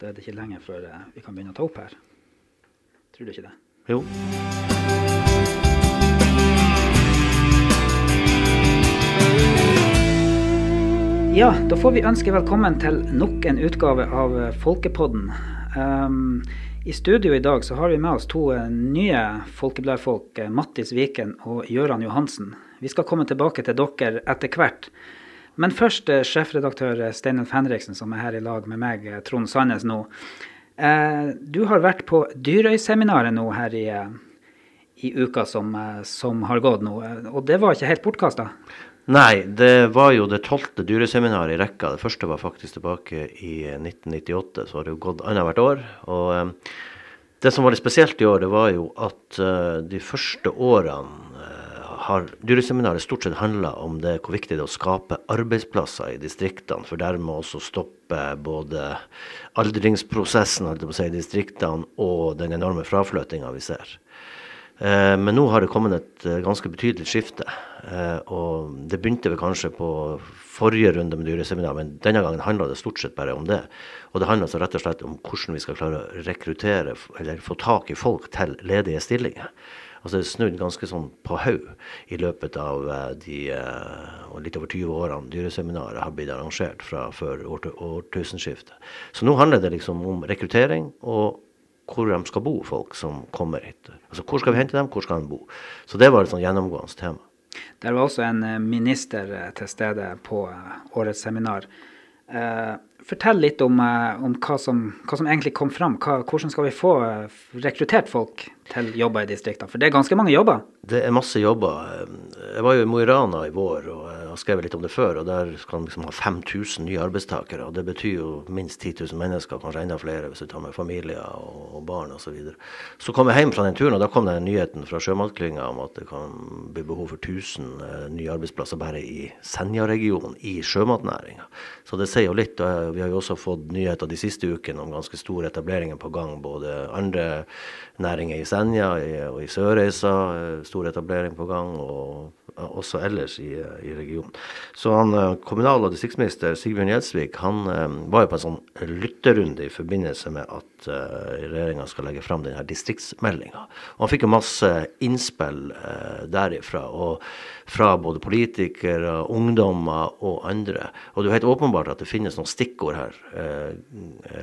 da er det ikke lenge før eh, vi kan begynne å ta opp her. Tror du ikke det? Jo. Ja, da får vi ønske velkommen til nok en utgave av eh, Folkepodden. Um, I studio i dag så har vi med oss to eh, nye folkebladfolk, Mattis Viken og Gøran Johansen. Vi skal komme tilbake til dere etter hvert. Men først eh, sjefredaktør Steinulf Henriksen, som er her i lag med meg, eh, Trond Sandnes nå. Eh, du har vært på Dyrøyseminaret nå her i, eh, i uka som, eh, som har gått nå, eh, og det var ikke helt bortkasta? Nei, det var jo det tolvte dyreseminaret i rekka. Det første var faktisk tilbake i 1998, så har det jo gått annethvert år. Og eh, det som var litt spesielt i år, det var jo at eh, de første årene eh, har dyreseminaret stort sett handla om det, hvor viktig det er å skape arbeidsplasser i distriktene, for dermed også stoppe både aldringsprosessen i distriktene og den enorme fraflyttinga vi ser. Eh, Men nå har det kommet et eh, ganske betydelig skifte. Eh, Og det begynte vel kanskje på forrige runde med dyreseminar, men denne gangen handla det stort sett bare om det. Og det handler altså rett og slett om hvordan vi skal klare å rekruttere, eller få tak i folk til ledige stillinger. Altså det er snudd ganske sånn på haug i løpet av eh, de eh, litt over 20 årene dyreseminaret har blitt arrangert fra før årtusenskiftet. Så nå handler det liksom om rekruttering og hvor de skal bo, folk som kommer hit. Altså hvor skal vi hente dem, hvor skal de bo. Så det var et sånn gjennomgående tema. Der var også en eh, minister til stede på årets seminar. Eh, fortell litt om, uh, om hva, som, hva som egentlig kom fram. Hva, hvordan skal vi få uh, rekruttert folk til jobber i distriktene? For det er ganske mange jobber. Det er masse jobber. Jeg var jo i Mo i Rana i vår og har skrevet litt om det før. og Der skal man liksom ha 5000 nye arbeidstakere. og Det betyr jo minst 10 000 mennesker, kanskje enda flere hvis du tar med familier og, og barn osv. Så, videre. så kom jeg hjem fra den turen, og da kom den nyheten fra sjømatklynga om at det kan bli behov for 1000 eh, nye arbeidsplasser bare i Senja-regionen, i sjømatnæringa. Så det sier jo litt. og Vi har jo også fått nyheter de siste ukene om ganske store etableringer på gang. Både andre næringer i Senja og i Sørreisa, eh, stor etablering på gang. og også ellers i, eh, i regionen. Så han eh, kommunal- og distriktsminister Sigbjørn Gjelsvik han eh, var jo på en sånn lytterunde i forbindelse med at uh, regjeringa skal legge fram denne distriktsmeldinga. Han fikk jo masse innspill eh, derifra, og fra både politikere, ungdommer og andre. Og det er helt åpenbart at det finnes noen stikkord her.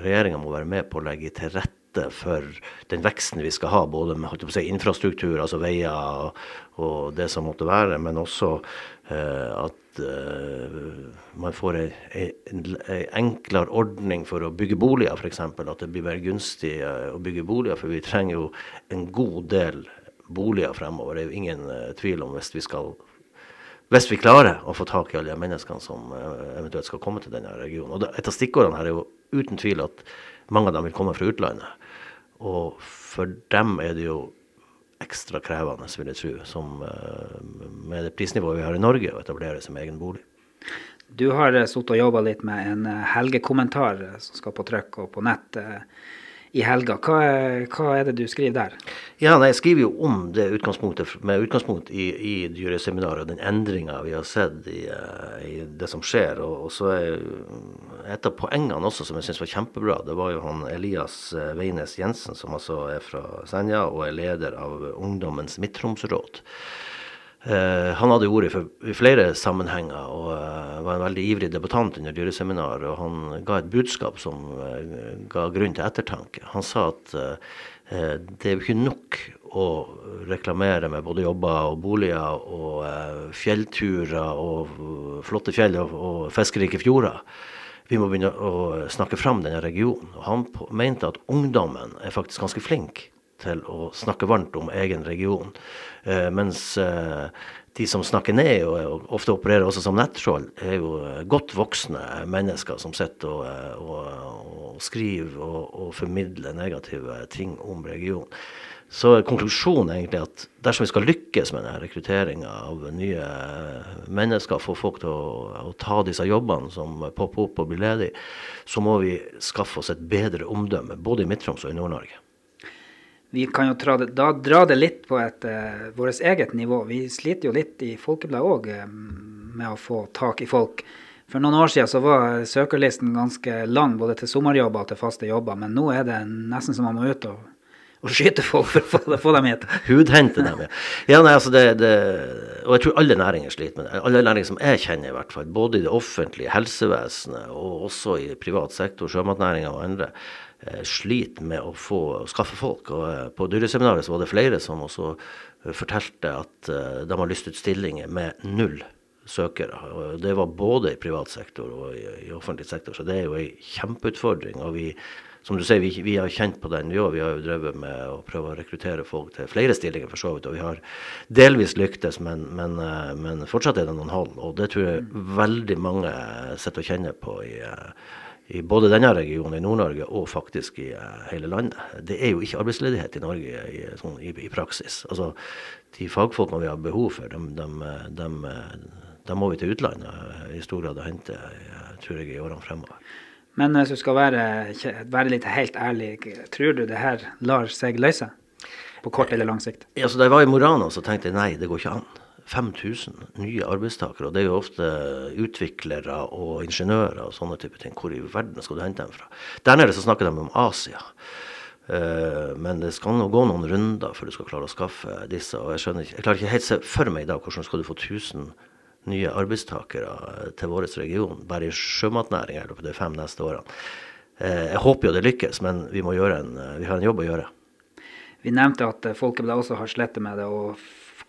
Regjeringa må være med på å legge til rette for den veksten vi skal ha, både med si, infrastruktur, altså veier og, og det som måtte være, men også eh, at eh, man får en, enklere ordning for å bygge boliger, f.eks. At det blir mer gunstig eh, å bygge boliger, for vi trenger jo en god del boliger fremover. Det er jo ingen eh, tvil om hvis vi skal hvis vi klarer å få tak i alle de menneskene som eh, eventuelt skal komme til denne regionen. Og Et av stikkordene her er jo uten tvil at mange av dem vil komme fra utlandet. Og for dem er det jo ekstra krevende, vil jeg tro, som, eh, med det prisnivået vi har i Norge, å etablere som egen bolig. Du har uh, sittet og jobba litt med en eh, helgekommentar eh, som skal på trykk og på nett eh, i helga. Hva, hva er det du skriver der? Ja, nei, Jeg skriver jo om det utgangspunktet, med utgangspunkt i, i dyreseminaret og den endringa vi har sett i, eh, i det som skjer. Og, og så er et av poengene også som jeg syns var kjempebra, det var jo han Elias eh, Veines Jensen, som altså er fra Senja og er leder av Ungdommens Midt-Tromsråd. Eh, han hadde ordet i flere sammenhenger og eh, var en veldig ivrig debattant under dyreseminaret. Og han ga et budskap som eh, ga grunn til ettertanke. Han sa at det er ikke nok å reklamere med både jobber og boliger og fjellturer og flotte fjell og fiskerike fjorder. Vi må begynne å snakke fram denne regionen. Og han mente at ungdommen er faktisk ganske flink til å snakke varmt om egen region. Eh, mens eh, de som snakker ned, og, ofte opererer også som nettskjold, er jo godt voksne mennesker som sitter og, eh, og, og skriver og, og formidler negative ting om regionen. Så konklusjonen er egentlig at dersom vi skal lykkes med rekrutteringa av nye mennesker, få folk til å, å ta disse jobbene som popper opp og blir ledige, så må vi skaffe oss et bedre omdømme, både i Midt-Troms og i Nord-Norge. Vi kan jo dra det, da dra det litt på et uh, vårt eget nivå. Vi sliter jo litt i Folkebladet òg uh, med å få tak i folk. For noen år siden så var søkerlisten ganske lang både til sommerjobber og til faste jobber, men nå er det nesten som man må ut og, og skyte folk for å få, dem hit. Hudhente dem, ja. ja nei, altså det, det, og jeg tror alle næringer sliter med det. Alle næringer som jeg kjenner, i hvert fall. Både i det offentlige helsevesenet og også i privat sektor, sjømatnæringa og andre, eh, sliter med å få skaffe folk. Og eh, på dyreseminaret så var det flere som også eh, fortalte at eh, de har lyst ut stillinger med null søkere. Og det var både i privat sektor og i, i offentlig sektor, så det er jo ei kjempeutfordring. og vi som du sier, vi, vi har kjent på den, jo. Vi har jo drevet med å prøve å rekruttere folk til flere stillinger, for så vidt. Og vi har delvis lyktes, men, men, eh, men fortsatt er det noen hold. Og det tror jeg veldig mange sitter og kjenner på i, eh, i både denne regionen i Nord-Norge og faktisk i uh, hele landet. Det er jo ikke arbeidsledighet i Norge i, sånn, i, i praksis. Altså, De fagfolkene vi har behov for, dem, dem, dem, da må vi til utlandet i stor grad og hente, tror jeg, i årene fremover. Men hvis du skal være, være litt helt ærlig, tror du det her lar seg løse? På kort eller lang sikt? Ja, så Da jeg var i Morana, så tenkte jeg nei, det går ikke an. 5000 nye arbeidstakere, og det er jo ofte utviklere og ingeniører og sånne type ting. Hvor i verden skal du hente dem fra? Der nede så snakker de om Asia. Uh, men det skal nå gå noen runder før du skal klare å skaffe disse. og Jeg skjønner ikke, jeg klarer ikke helt se for meg i dag hvordan skal du få 1000 nye arbeidstakere til vår region, bare i sjømatnæringa på de fem neste årene. Eh, jeg håper jo det lykkes, men vi, må gjøre en, vi har en jobb å gjøre. Vi nevnte at Folkebladet også har slettet med det, og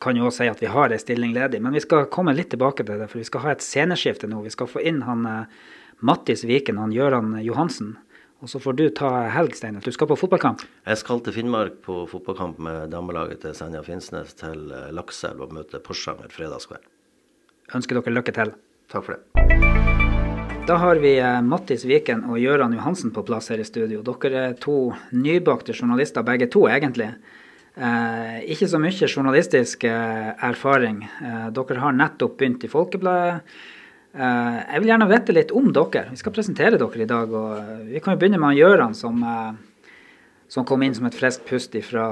kan jo også si at vi har en stilling ledig. Men vi skal komme litt tilbake til det, for vi skal ha et sceneskifte nå. Vi skal få inn han eh, Mattis Viken, han Gøran Johansen. Og så får du ta helg, Steinar. Du skal på fotballkamp? Jeg skal til Finnmark på fotballkamp med damelaget til Senja Finnsnes til eh, Lakselv og møte Porsanger fredagskveld ønsker dere lykke til. Takk for det. Da har vi eh, Mattis Viken og Gøran Johansen på plass her i studio. Dere er to nybakte journalister begge to, egentlig. Eh, ikke så mye journalistisk eh, erfaring. Eh, dere har nettopp begynt i Folkebladet. Eh, jeg vil gjerne vite litt om dere. Vi skal presentere dere i dag. og eh, Vi kan jo begynne med Gøran, som, som kom inn som et friskt pust fra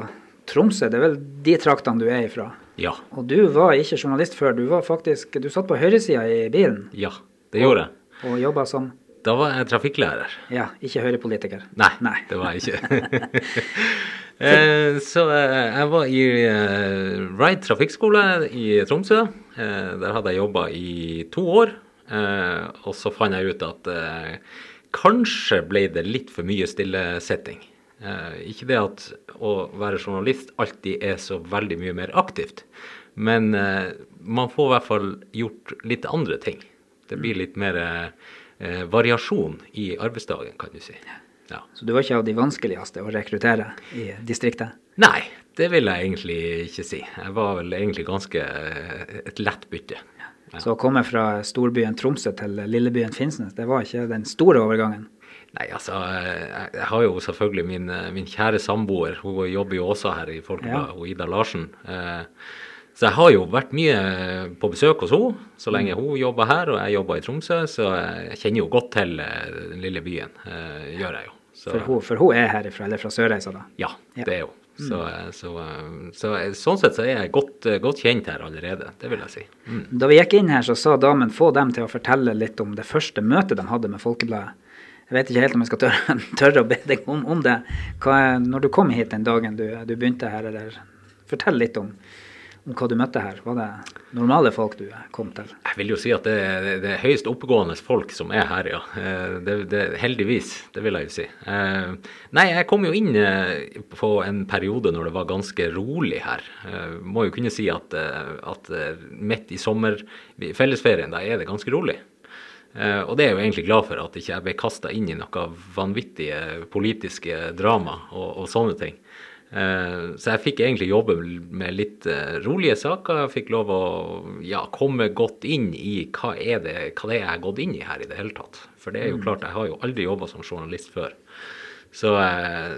Tromsø. Det er vel de traktene du er ifra? Ja. Og du var ikke journalist før. Du var faktisk, du satt på høyresida i bilen. Ja, det gjorde jeg. Og, og jobba som Da var jeg trafikklærer. Ja, ikke høyrepolitiker. Nei, Nei. det var jeg ikke. Eh, så eh, jeg var i uh, Ride trafikkskole i Tromsø. der hadde jeg jobba i to år. og så fant jeg ut at kanskje ble det litt for mye stillesetting. Eh, ikke det at å være journalist alltid er så veldig mye mer aktivt, men eh, man får i hvert fall gjort litt andre ting. Det blir litt mer eh, variasjon i arbeidsdagen, kan du si. Ja. Så du var ikke av de vanskeligste å rekruttere i distriktet? Nei, det vil jeg egentlig ikke si. Jeg var vel egentlig ganske eh, et lett bytte. Ja. Så å komme fra storbyen Tromsø til lillebyen Finnsnes, det var ikke den store overgangen? Nei, altså, jeg har jo selvfølgelig min, min kjære samboer. Hun jobber jo også her i Folkebladet, ja. Ida Larsen. Eh, så jeg har jo vært mye på besøk hos henne så lenge hun jobber her og jeg jobber i Tromsø. Så jeg kjenner jo godt til eh, den lille byen. Eh, gjør jeg jo. Så, for, hun, for hun er herifra, eller fra Sørreisa, da? Ja, ja, det er hun. Så, mm. så, så, sånn sett så er jeg godt, godt, kjent her allerede, det vil jeg si. Mm. Da vi gikk inn her, så sa damen få dem til å fortelle litt om det første møtet de hadde med Folkebladet. Jeg vet ikke helt om jeg skal tørre, tørre å be deg om, om det. Hva, når du kom hit den dagen du, du begynte her, eller fortell litt om, hva du møtte her. Var det normale folk du kom til? Jeg vil jo si at det, det, det er høyst oppegående folk som er her, ja. Eh, det, det, heldigvis, det vil jeg jo si. Eh, nei, jeg kom jo inn eh, på en periode når det var ganske rolig her. Må jo kunne si at, at midt i sommer, fellesferien, da er det ganske rolig. Og det er jeg jo egentlig glad for, at ikke jeg ble kasta inn i noe vanvittige politiske drama og, og sånne ting. Uh, så jeg fikk egentlig jobbe med litt uh, rolige saker. Jeg fikk lov å ja, komme godt inn i hva er, det, hva det er jeg har gått inn i her i det hele tatt. For det er jo mm. klart, jeg har jo aldri jobba som journalist før. Så,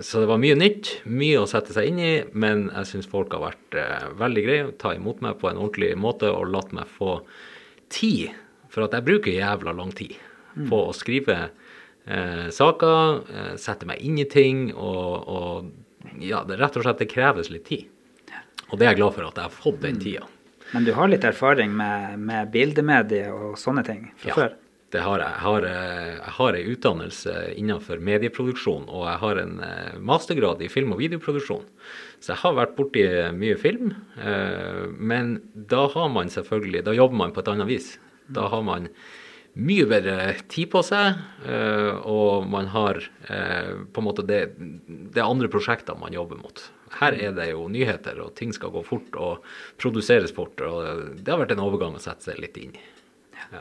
så, det var mye nytt, mye å sette seg inn i, men jeg syns folk har vært veldig greie ta imot meg på en ordentlig måte og latt meg få tid for at jeg bruker jævla lang tid på å skrive eh, saker, eh, sette meg inn i ting, og, og, ja, det rett og slett det kreves litt tid. Og det er jeg glad for at jeg har fått den tida. Men du har litt erfaring med, med bildemedie og sånne ting fra ja. før? Det har jeg. Jeg har, eh, jeg har en utdannelse innenfor medieproduksjon, og jeg har en eh, mastergrad i film- og videoproduksjon. Så jeg har vært borti mye film. eh, Men da har man selvfølgelig Da jobber man på et annet vis. Da har man mye bedre tid på seg, eh, og man har eh, på en måte det, det er andre prosjekter man jobber mot. Her er det jo nyheter, og ting skal gå fort og produseres fort. og Det har vært en overgang å sette seg litt inn i. Ja.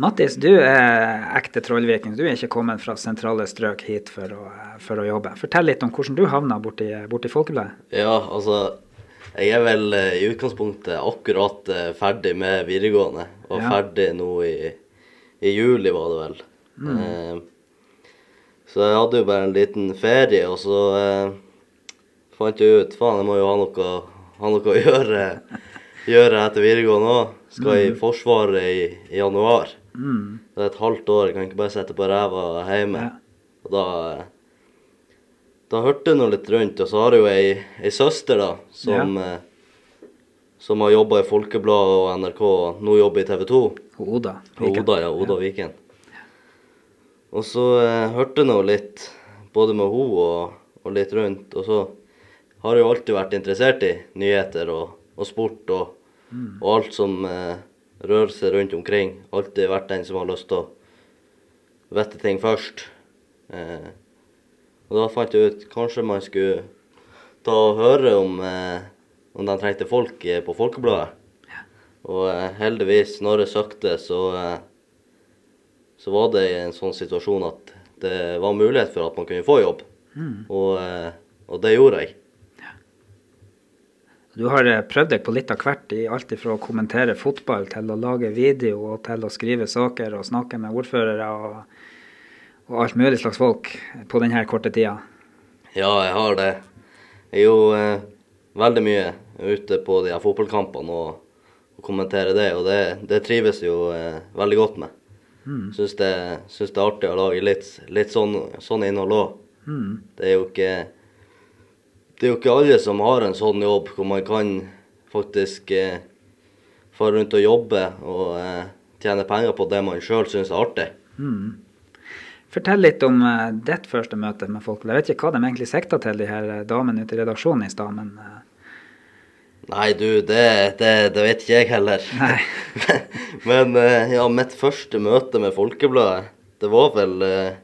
Mattis, du er ekte trollviking. Du er ikke kommet fra sentrale strøk hit for å, for å jobbe. Fortell litt om hvordan du havna borti, borti Folkebladet. Ja, altså Jeg er vel eh, i utgangspunktet akkurat ferdig med videregående. Var Ja. ferdig nå i, i juli, var det vel. Eh, så jeg hadde jo bare en liten ferie, og så eh, fant jeg ut faen, jeg må jo ha noe, ha noe å gjøre, gjøre etter videregående òg. Skal i Forsvaret i, i januar. Det er et halvt år, jeg kan ikke bare sitte på ræva hjemme. Ja. Og da eh, da hørte jeg nå litt rundt, og så har jeg jo ei, ei søster da, som, eh, som har jobba i Folkebladet og NRK, og nå jobber i TV 2. Og Oda. Viken. Oda, ja. Oda Viken. Og så eh, hørte jeg nå litt, både med henne og, og litt rundt, og så har jeg jo alltid vært interessert i nyheter og, og sport og, og alt som eh, rører seg rundt omkring. Alltid vært den som har lyst til å vite ting først. Eh, og da fant jeg ut kanskje man skulle ta og høre om, eh, om de trengte folk på Folkebladet. Og eh, heldigvis, når jeg søkte, så, eh, så var det i en sånn situasjon at det var mulighet for at man kunne få jobb. Og, eh, og det gjorde jeg. Du har prøvd deg på litt av hvert, i alt fra å kommentere fotball til å lage video og til å skrive saker og snakke med ordførere og, og alt mulig slags folk på denne korte tida. Ja, jeg har det. Jeg er jo eh, veldig mye ute på de her fotballkampene og, og kommentere det, og det, det trives jo eh, veldig godt med. Syns, det, syns det er artig å lage litt, litt sånn, sånn innhold òg. Det er jo ikke Det er jo ikke alle som har en sånn jobb hvor man kan faktisk eh, fare rundt og jobbe og eh, tjene penger på det man sjøl syns er artig. Fortell litt om eh, ditt første møte med folk. Jeg vet ikke hva de egentlig sikta til, de her eh, damene ute i redaksjonen i stad, men eh, Nei, du, det, det, det vet ikke jeg heller. Men eh, ja, mitt første møte med Folkebladet, det var vel eh,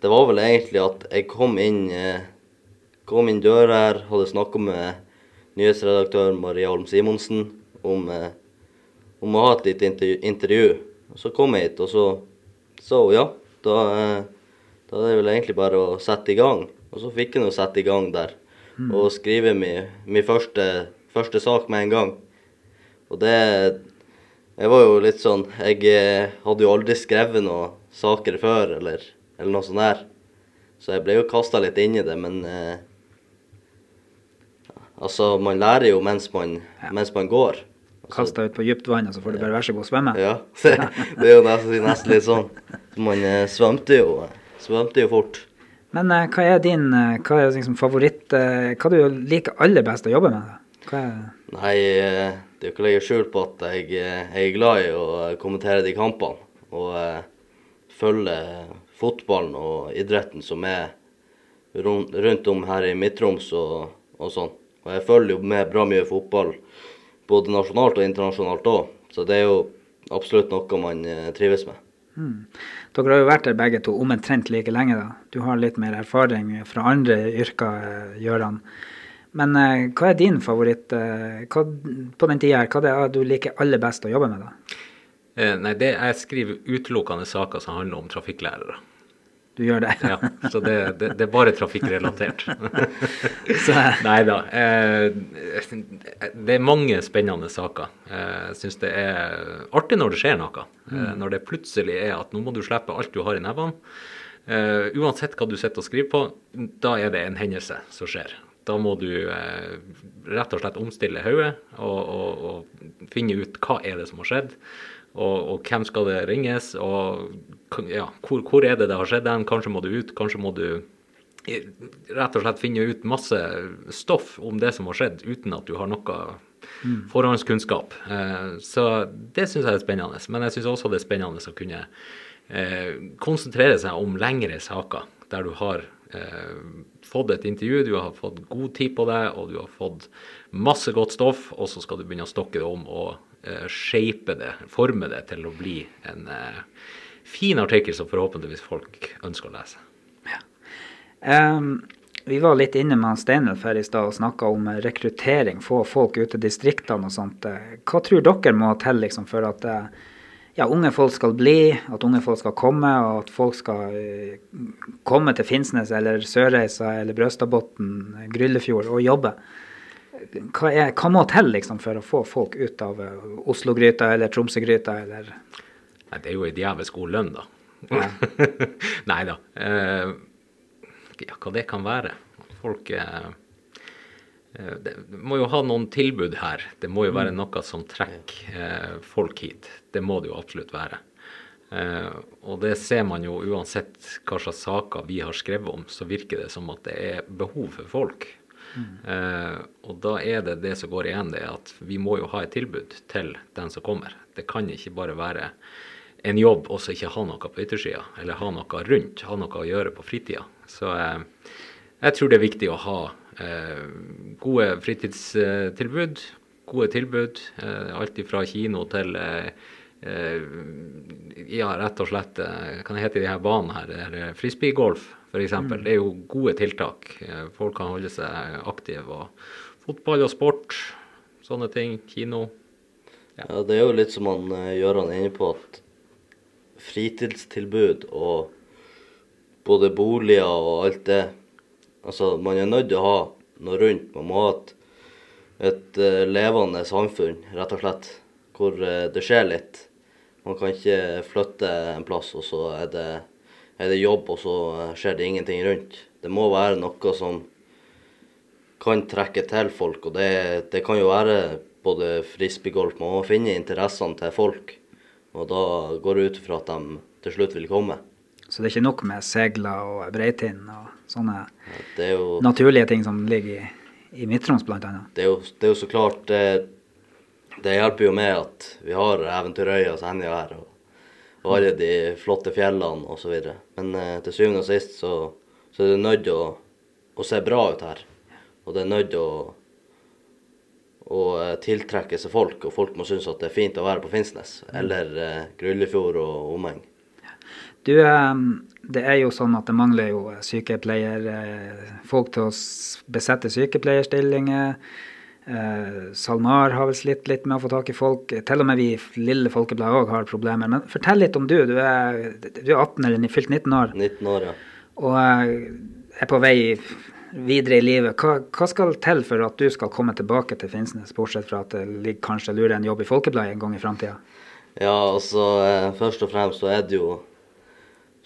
Det var vel egentlig at jeg kom inn eh, Kom inn døra her, hadde snakka med nyhetsredaktør Maria Holm Simonsen om, om å ha et lite intervju. Så kom jeg hit, og så sa hun ja. Da, da er det vel egentlig bare å sette i gang. Og så fikk jeg nå sette i gang der. Og skrive min, min første, første sak med en gang. Og det Jeg var jo litt sånn Jeg eh, hadde jo aldri skrevet noen saker før, eller, eller noe sånt der. Så jeg ble jo kasta litt inn i det, men eh, Altså, man lærer jo mens man, mens man går. kasta ut på dypt vann, og så får du bare være så god å svømme. Ja, det, det er jo nesten, nesten litt sånn. Man eh, svømte jo, svømte jo fort. Men eh, hva er din eh, hva er liksom favoritt eh, Hva du liker aller best å jobbe med? Hva er, Nei, eh, det er jo ikke å legge skjul på at jeg, eh, jeg er glad i å kommentere de kampene. Og uh, følge fotballen og idretten som er run- rundt om her i Midt-Troms og, og sånn. Og jeg følger jo med bra mye fotball, både nasjonalt og internasjonalt òg. Så det er jo absolutt noe man eh, trives med. Dere har jo vært der begge to omtrent like lenge. da. Du har litt mer erfaring fra andre yrker, eh, Gøran. Men eh, hva er din favoritt eh, hva, på den tida her? Hva det er du liker aller best å jobbe med? da? Eh, Nei, det jeg skriver utelukkende saker som handler om trafikklærere. Du gjør det? Ja, så det, det, det er bare trafikkrelatert. Nei da. Eh, det er mange spennende saker. Eh, Jeg syns det er artig når det skjer noe. Mm. Når det plutselig er at nå må du slippe alt du har i nevene. Eh, uansett hva du sitter og skriver på, da er det en hendelse som skjer. Da må du eh, rett og slett omstille hodet og, og, og finne ut hva er det som har skjedd. Og, og hvem skal det ringes, og ja, hvor, hvor er det det har skjedd hen? Kanskje må du ut, kanskje må du rett og slett finne ut masse stoff om det som har skjedd, uten at du har noe forhåndskunnskap. Eh, så det syns jeg er spennende. Men jeg syns også det er spennende å kunne eh, konsentrere seg om lengre saker, der du har eh, fått et intervju, du har fått god tid på deg, og du har fått masse godt stoff, og så skal du begynne å stokke det om og eh, shape det, forme det til å bli en eh, fin artikkel som forhåpentligvis folk ønsker å lese. Um, vi var litt inne med Steinulf her i stad og snakka om eh, rekruttering, få folk ut til distriktene og sånt. Eh, Hva tror dere må til liksom, for at eh, ja, unge folk skal bli, at unge folk skal komme, og at folk skal eh, komme til Finnsnes eller Sørreisa eller Brøstadbotn, Gryllefjord og jobbe? Hva, er, hva må til liksom, for å få folk ut av eh, Oslo-gryta eller Tromsø-gryta eller Nei, det er jo ei djevelsk god lønn, da. Nei da. Eh, ja, hva det kan være. Folk eh, Det må jo ha noen tilbud her. Det må jo være noe som trekker eh, folk hit. Det må det jo absolutt være. Eh, og det ser man jo uansett hva slags saker vi har skrevet om, så virker det som at det er behov for folk. Mm. og da er det det som går igjen, det at vi må jo ha et tilbud til den som kommer. Det kan ikke bare være en jobb og så ikke ha noe på yttersida, eller ha noe rundt, ha noe å gjøre på fritida. Så eh, jeg tror det er viktig å ha eh, gode fritidstilbud, gode tilbud. Eh, alt fra kino til eh, eh, ja, rett og slett eh, det heter de her banene her? Er eh, Frisbeegolf, f.eks. Det er jo gode tiltak. Eh, Folk kan holde seg aktive. Og fotball og sport, sånne ting. Kino. Ja, det er jo litt som han gjør Gøran er inne på, at fritidstilbud og både boliger og alt det Altså, man er nødt til å ha noe rundt. Man må ha et, et uh, levende samfunn, rett og slett, hvor uh, det skjer litt. Man kan ikke flytte en plass, og så er det, er det jobb, og så eh, skjer det ingenting rundt. Det må være noe som kan trekke til folk, og det, det kan jo være både frisbeegolf Man må finne interessene til folk, og da går det ut ifra at de til slutt vil komme. Så det er ikke nok med segler og breitinn og sånne Det jo, naturlige ting som ligger i, i Midt-Troms, annet. det er jo, det er jo så klart det, det hjelper jo med at vi har Eventyrøya og Senja her, og, og alle de flotte fjellene osv. Men eh, til syvende og sist så, så er det nødt til å, å se bra ut her. Og det er nødt til å, å eh, tiltrekke seg folk, og folk må synes at det er fint å være på Finnsnes. Eller eh, Gryllefjord og omegn. Du, eh, det er jo sånn at det mangler jo eh, folk til å besette sykepleierstillinger. Eh, SalMar har vel slitt litt med å få tak i folk. Til og med vi i lille Folkebladet òg har problemer. Men fortell litt om du. Du er, du er 18 eller fylt 19 år 19 år, ja. og eh, er på vei videre i livet. Hva, hva skal til for at du skal komme tilbake til Finnsnes, bortsett fra at det ligger kanskje lurer en jobb i Folkebladet en gang i framtida? Ja, altså eh, først og fremst så er det jo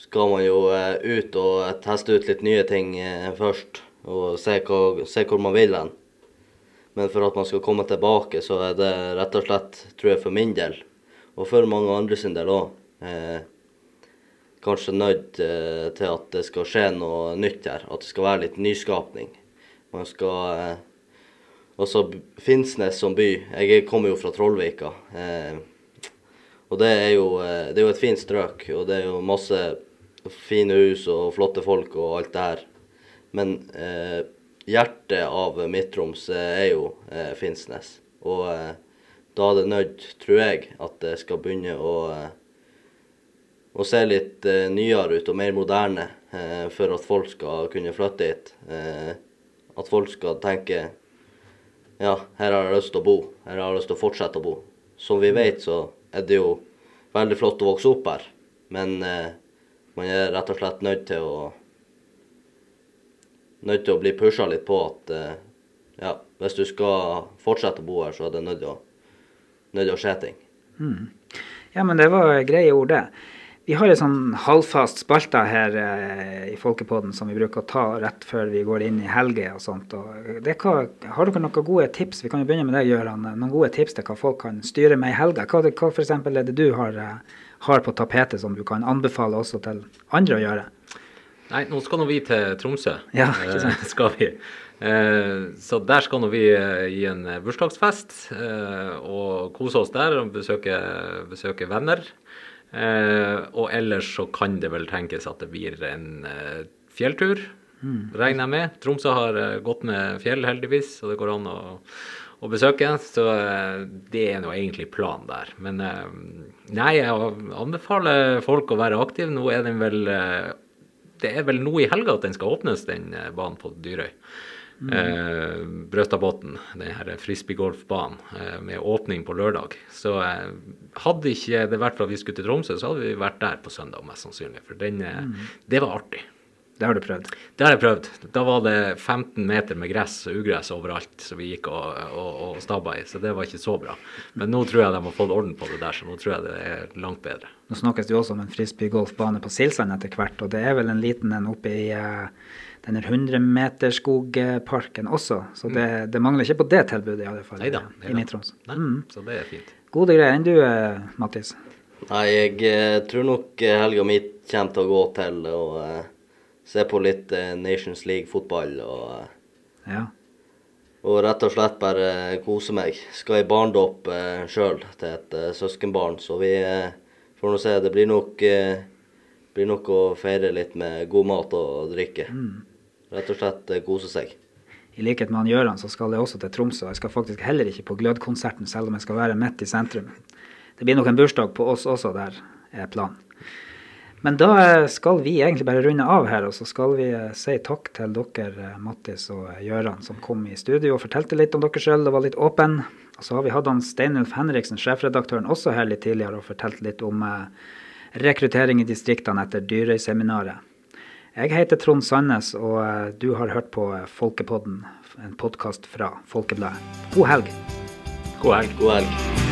Skal man jo eh, ut og teste ut litt nye ting eh, først. Og se, hva, se hvor man vil hen. Men for at man skal komme tilbake, så er det rett og slett, tror jeg, for min del, og for mange andre sin del òg, eh, kanskje nødt eh, til at det skal skje noe nytt her. At det skal være litt nyskapning. Man skal eh, Også Finnsnes som by. Jeg kommer jo fra Trollvika. Eh, og det er, jo, eh, det er jo et fint strøk, og det er jo masse fine hus og flotte folk og alt det her. Men eh, hjertet av Midt-Troms eh, er jo eh, Finnsnes. Og eh, da er det nødt, tror jeg, at det skal begynne å, eh, å se litt nyere ut og mer moderne for at folk skal kunne flytte hit. Eh, at folk skal tenke ja, her har jeg lyst til å bo. Her har jeg lyst til å fortsette å bo. Som vi vet, så er det jo veldig flott å vokse opp her. Men eh, man er rett og slett nødt til å Nødt til å bli pusha litt på at eh, ja, hvis du skal fortsette å bo her, så er det nødt til å, nødt til å skje ting. Ja, men det var greie ord, det. Vi har en sånn halvfast spalte her eh, i Folkepodden som vi bruker å ta rett før vi går inn i helger og sånt. Og det hva, har dere noen gode tips? Vi kan jo begynne med deg, Gøran. Noen gode tips til hva folk kan styre med i helga? Hva, hva for eksempel er det du har, eh, har på tapetet som du kan anbefale også til andre å gjøre? Nei, nå skal nå vi til Tromsø. Ja, ikke sant. Eh, skal vi. Eh, så der skal nå vi eh, gi en eh, bursdagsfest eh, og kose oss der og besøke, besøke venner. Eh, og ellers så kan det vel tenkes at det blir en eh, fjelltur, regner jeg med. Tromsø har eh, gått med fjell, heldigvis, så det går an å, å besøke. Så det er nå egentlig planen der. Men nei, jeg anbefaler folk å være aktive. Nå er den vel Det er vel nå i helga at den skal åpnes, den banen på Dyrøy. Eh, Brøtabotn, den her frisbeegolfbanen, eh, med åpning på lørdag. Så eh, hadde ikke det vært for at vi skulle til Tromsø, så hadde vi vært der på søndag, mest sannsynlig. For den, eh, det var artig. Det har du prøvd. Det har jeg prøvd. Da var det 15 meter med gress og ugress overalt som vi gikk og, og, og stabba i, så det var ikke så bra. Men nå tror jeg de har fått orden på det der, så nå tror jeg det er langt bedre. Nå snakkes det jo også om en frisbeegolfbane på Silsand etter hvert, og det er vel en liten en oppe i uh, denne 100-meterskogparken også, så det, det mangler ikke på det tilbudet i alle fall Neida, i Midt-Troms. Nei, Mm. Så det er fint. Gode greier. Enn du, eh, Mattis? Nei, jeg eh, tror nok eh, helga mi kommer til å gå til å eh, se på litt eh, Nations League-fotball og, eh, Ja. og rett og slett bare kose meg. Skal i barndåp eh, sjøl til et eh, søskenbarn, så vi får nå se. Det blir nok, blir nok å feire litt med god mat og drikke. Rett og slett kose seg. I likhet med han Gjøran, så skal jeg også til Tromsø. Jeg skal faktisk heller ikke på Glødkonserten, selv om jeg skal være midt i sentrum. Det blir nok en bursdag på oss også, der er planen. Men da eh, skal vi egentlig bare runde av her, og så skal vi eh, si takk til dere, eh, Mattis og Gøran, Gjøran, som kom i studio og fortalte litt om dere sjøl og var litt åpen. Og så har vi hatt han Steinulf Henriksen, sjefredaktøren, også her litt tidligere og fortalt litt om eh, rekruttering i distriktene etter Dyrøyseminaret. Jeg heter Trond Sandnes, og eh, du har hørt på eh, Folkepodden, en podkast fra Folkebladet. God helg. God helg. God helg.